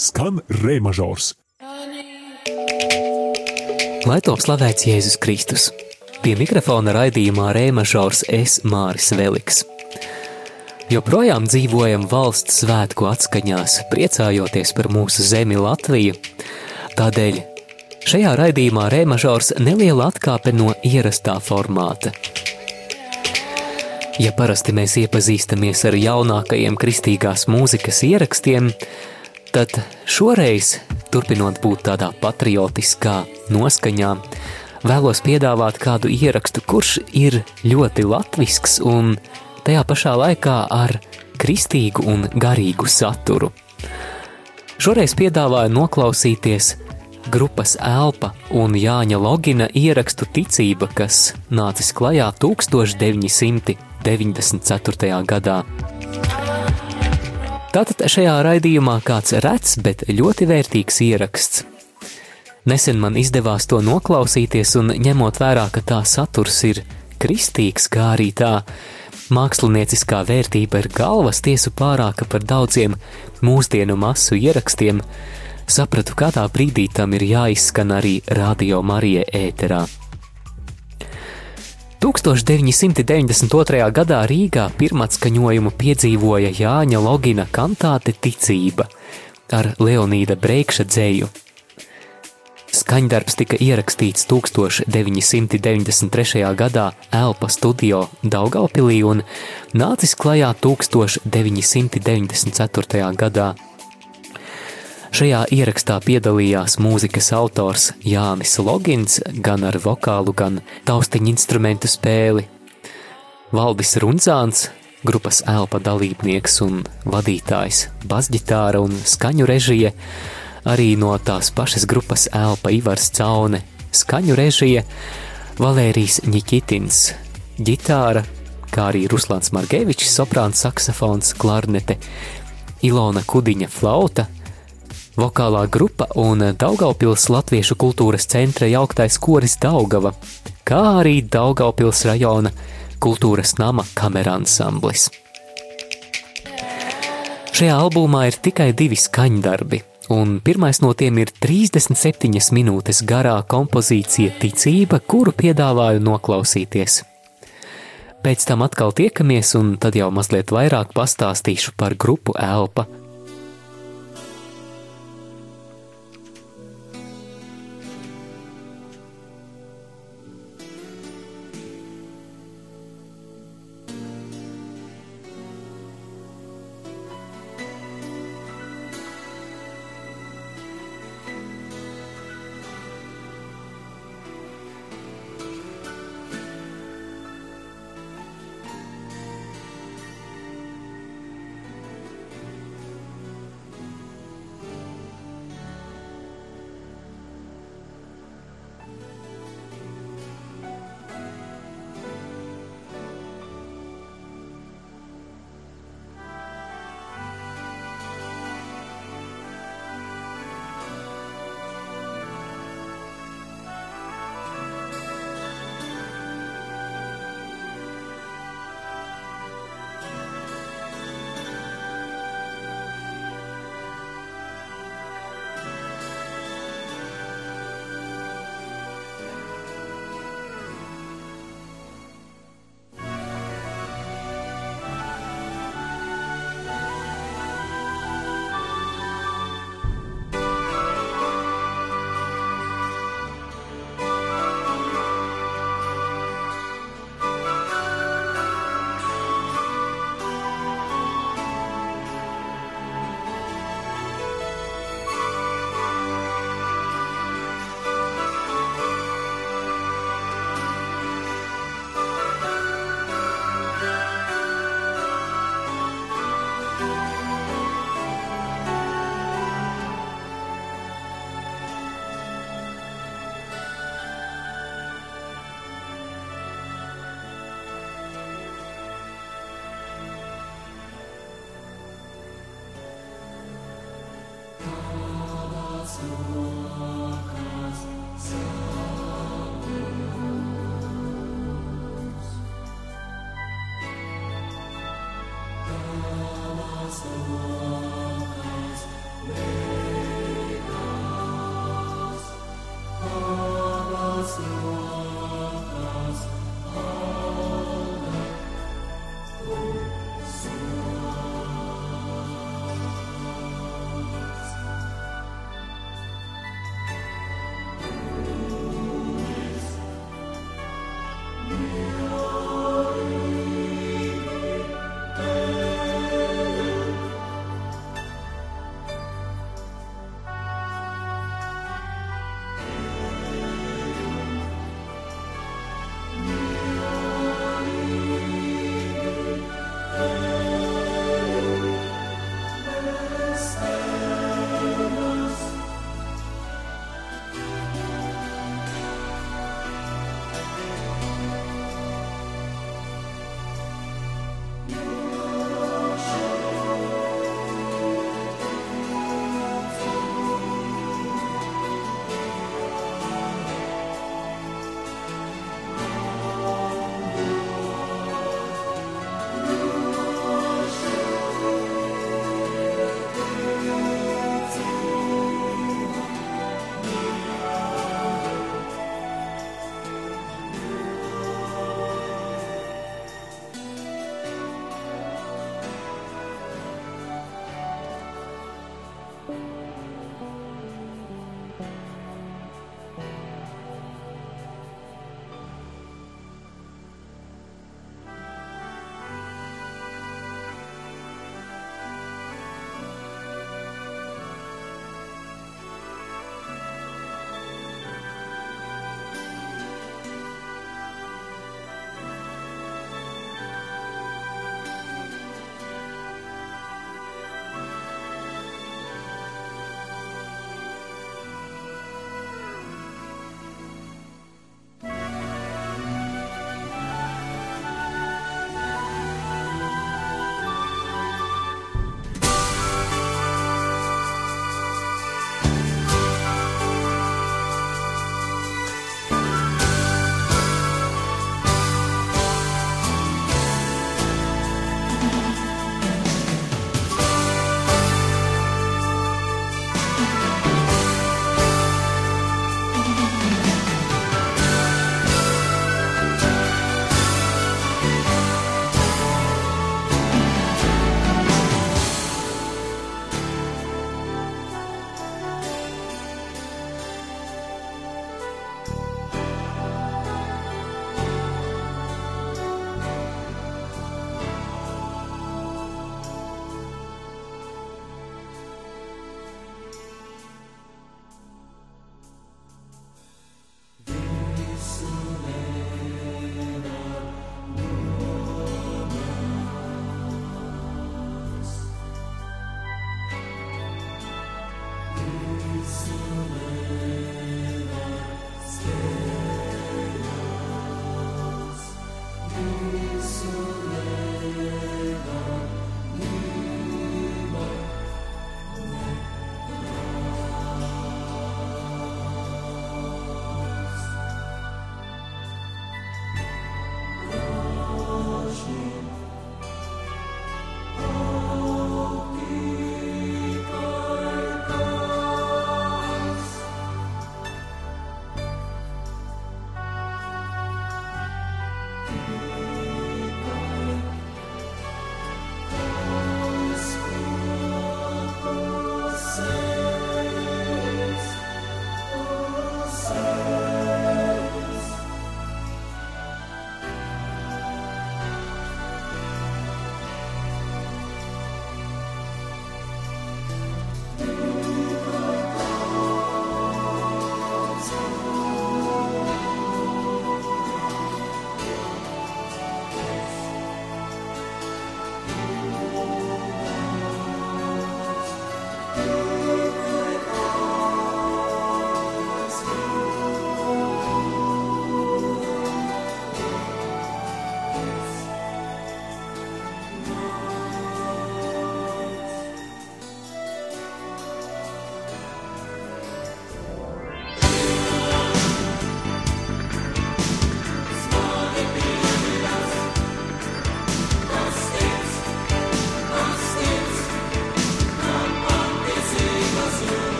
skan rēmažors. Lai top slavēts Jēzus Kristus. Pie mikrofona raidījumā Rēmažors es Māris Veliks. Joprojām dzīvojam valsts svētku atskaņās, priecājoties par mūsu zemi Latviju. Tādēļ šajā raidījumā Rēmažors neliela atkāpe no ierastā formāta. Ja parasti mēs iepazīstamies ar jaunākajiem kristīgās mūzikas ierakstiem, tad šoreiz, turpinot būt tādā patriotiskā noskaņā, vēlos piedāvāt kādu ierakstu, kurš ir ļoti latvisks un tajā pašā laikā ar kristīgu un garīgu saturu. Šoreiz piedāvāju noklausīties grupas Elpa un Jāņa Logina ierakstu Ticība, kas nācis klajā 1994. gadā. Tātad šajā raidījumā kāds rets, bet ļoti vērtīgs ieraksts. Nesen man izdevās to noklausīties, un ņemot vērā, ka tā saturs ir kristīgs, kā arī tā mākslinieciskā vērtība ir galvas tiesu pārāka par daudziem mūsdienu masu ierakstiem, sapratu, kā tā brīdī tam ir jāizskan arī Radio Marija ēterā. 1992. gadā Rīgā pirmatskaņojumu piedzīvoja Jāņa Logina kantāte Ticība ar Leonīda Breikša dzēju. Skaņdarbs tika ierakstīts 1993. gadā Elpa studio Daugaupilī un nācis klajā 1994. gadā Šajā ierakstā piedalījās mūzikas autors Jānis Logins gan ar vokālu, gan taustiņu instrumentu spēli. Valdis Runzāns, grupas elpa dalībnieks un vadītājs, basģitāra un skaņu režija, arī no tās pašas grupas elpa Ivars Caune, skaņu režija, Valērijas Nikitins, ģitāra, kā arī Ruslāns Margevičs, soprāns, saksofons, klarnete, Ilona Kudiņa flauta, vokālā grupa un Daugaupils Latviešu kultūras centra jauktais koris Daugava, kā arī Daugaupils rajona kultūras nama kameransamblis. Šajā albumā ir tikai divi skaņdarbi, un pirmais no tiem ir 37 minūtes garā kompozīcija Ticība, kuru piedāvāju noklausīties. Pēc tam atkal tiekamies, un tad jau mazliet vairāk pastāstīšu par grupu Elpa –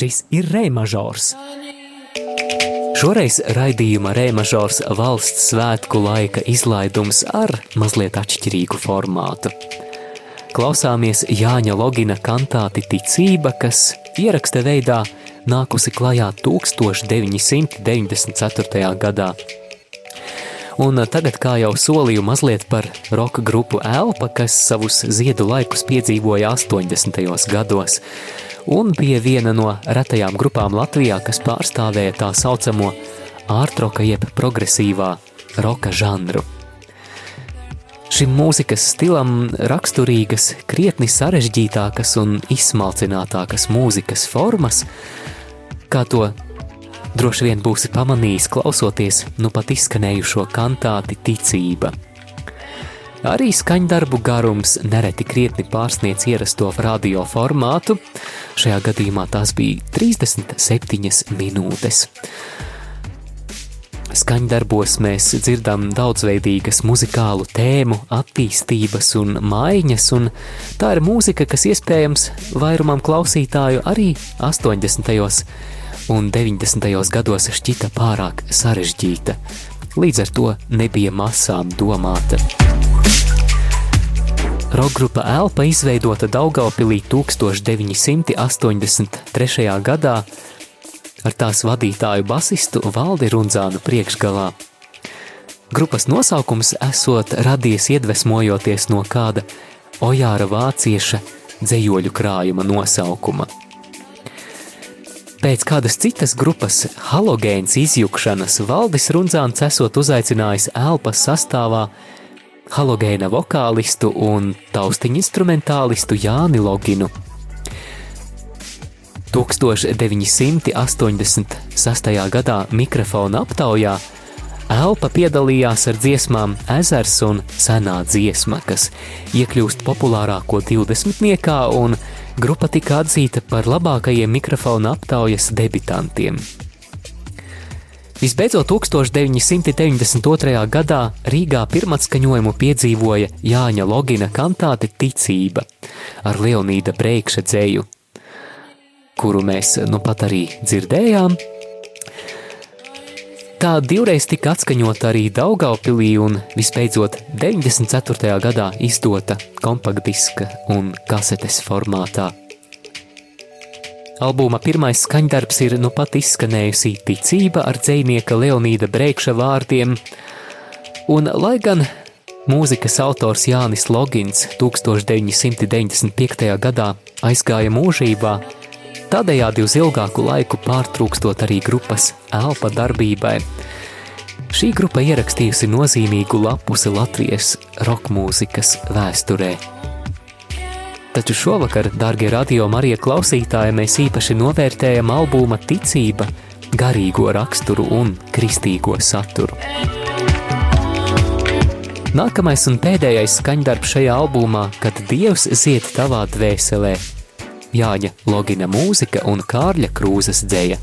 šis ir remažors. Šoreiz raidījuma remažors valsts svētku laika izlaidums ar mazliet atšķirīgu formātu. Klausāmies Jāņa Logina kantāti Ticība, kas ieraksta veidā nākusi klajā 1994. gadā. Un tagad, kā jau solīju, mazliet par roka grupu Elpa, kas savus ziedu laikus piedzīvoja 80. gados, un bija viena no retajām grupām Latvijā, kas pārstāvēja tā saucamo ārtroka jeb progresīvā roka žanru. Šim mūzikas stilam raksturīgas, krietni sarežģītākas un izsmalcinātākas mūzikas formas, kā to droši vien būsi pamanījis, klausoties nu pat izskanējušo kantāti ticība. Arī skaņdarbu garums nereti krietni pārsniedz ierasto radio formātu, šajā gadījumā tās bija 37 minūtes. Skaņdarbos mēs dzirdam daudzveidīgas muzikālu tēmu, attīstības un maiņas, un tā ir mūzika, kas iespējams vairumam klausītāju arī 80 un 90. gados šķita pārāk sarežģīta, līdz ar to nebija masām domāta. Rokgrupa Elpa izveidota Daugaupilī 1983. gadā ar tās vadītāju basistu Valdi Runzānu priekšgalā. Grupas nosaukums esot radies iedvesmojoties no kāda Ojāra vācieša dzējoļu krājuma nosaukuma – Pēc kādas citas grupas halogēnas izjukšanas Valdis Runzāns esot uzaicinājis elpas sastāvā halogēna vokālistu un taustiņu instrumentālistu Jāni Loginu. 1986. gadā mikrofona aptaujā Elpa piedalījās ar dziesmām Ezers un Senā dziesma, kas iekļūst populārāko 20. un grupa tika atzīta par labākajiem mikrofona aptaujas debitantiem. Visbeidzot, 1992. gadā Rīgā pirmatskaņojumu piedzīvoja Jāņa Logina kantāte Ticība ar Leonīda Breikša dzēju, kuru mēs nu pat arī dzirdējām – Tā divreiz tika atskaņota arī Daugaupilī un visbeidzot 94. gadā izdota kompaktdiska un kasetes formātā. Albuma pirmais skaņdarbs ir nu pat izskanējusi ticība ar dzēnieka Leonīda Breikša vārdiem, un lai gan mūzikas autors Jānis Logins 1995. gadā aizgāja mūžībā, tādējādi uz ilgāku laiku pārtrūkstot arī grupas elpa darbībai. Šī grupa ierakstījusi nozīmīgu lapusi Latvijas roka mūzikas vēsturē. Taču šovakar, darbie radio Marija klausītāji, mēs īpaši novērtējam albuma ticība, garīgo raksturu un kristīgo saturu. Nākamais un pēdējais skaņdarbs šajā albumā, kad Dievs zied tavā dvēselē, Jāņa Logina mūzika un Kārļa Krūzes dzēja.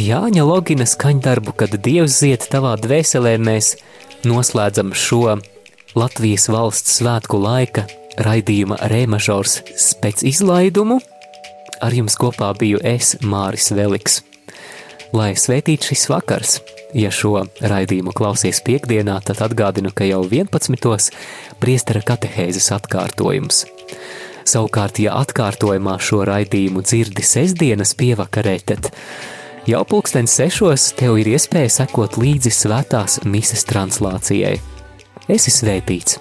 Jāņa Logina skaņdarbu, kad Dievs ziet tavā dvēselē, mēs noslēdzam šo Latvijas valsts svētku laika raidījuma Rēmažors spēc izlaidumu. Ar jums kopā biju es, Māris Veliks. Lai svētīts šis vakars, ja šo raidījumu klausies piekdienā, tad atgādinu, ka jau 11. priestera katehēzes atkārtojums. Savukārt, ja atkārtojumā šo raidījumu dzirdi sestdienas pievakarē, tad Jau pulksten sešos tev ir iespēja sekot līdzi svētās mises translācijai. Esi svētīts!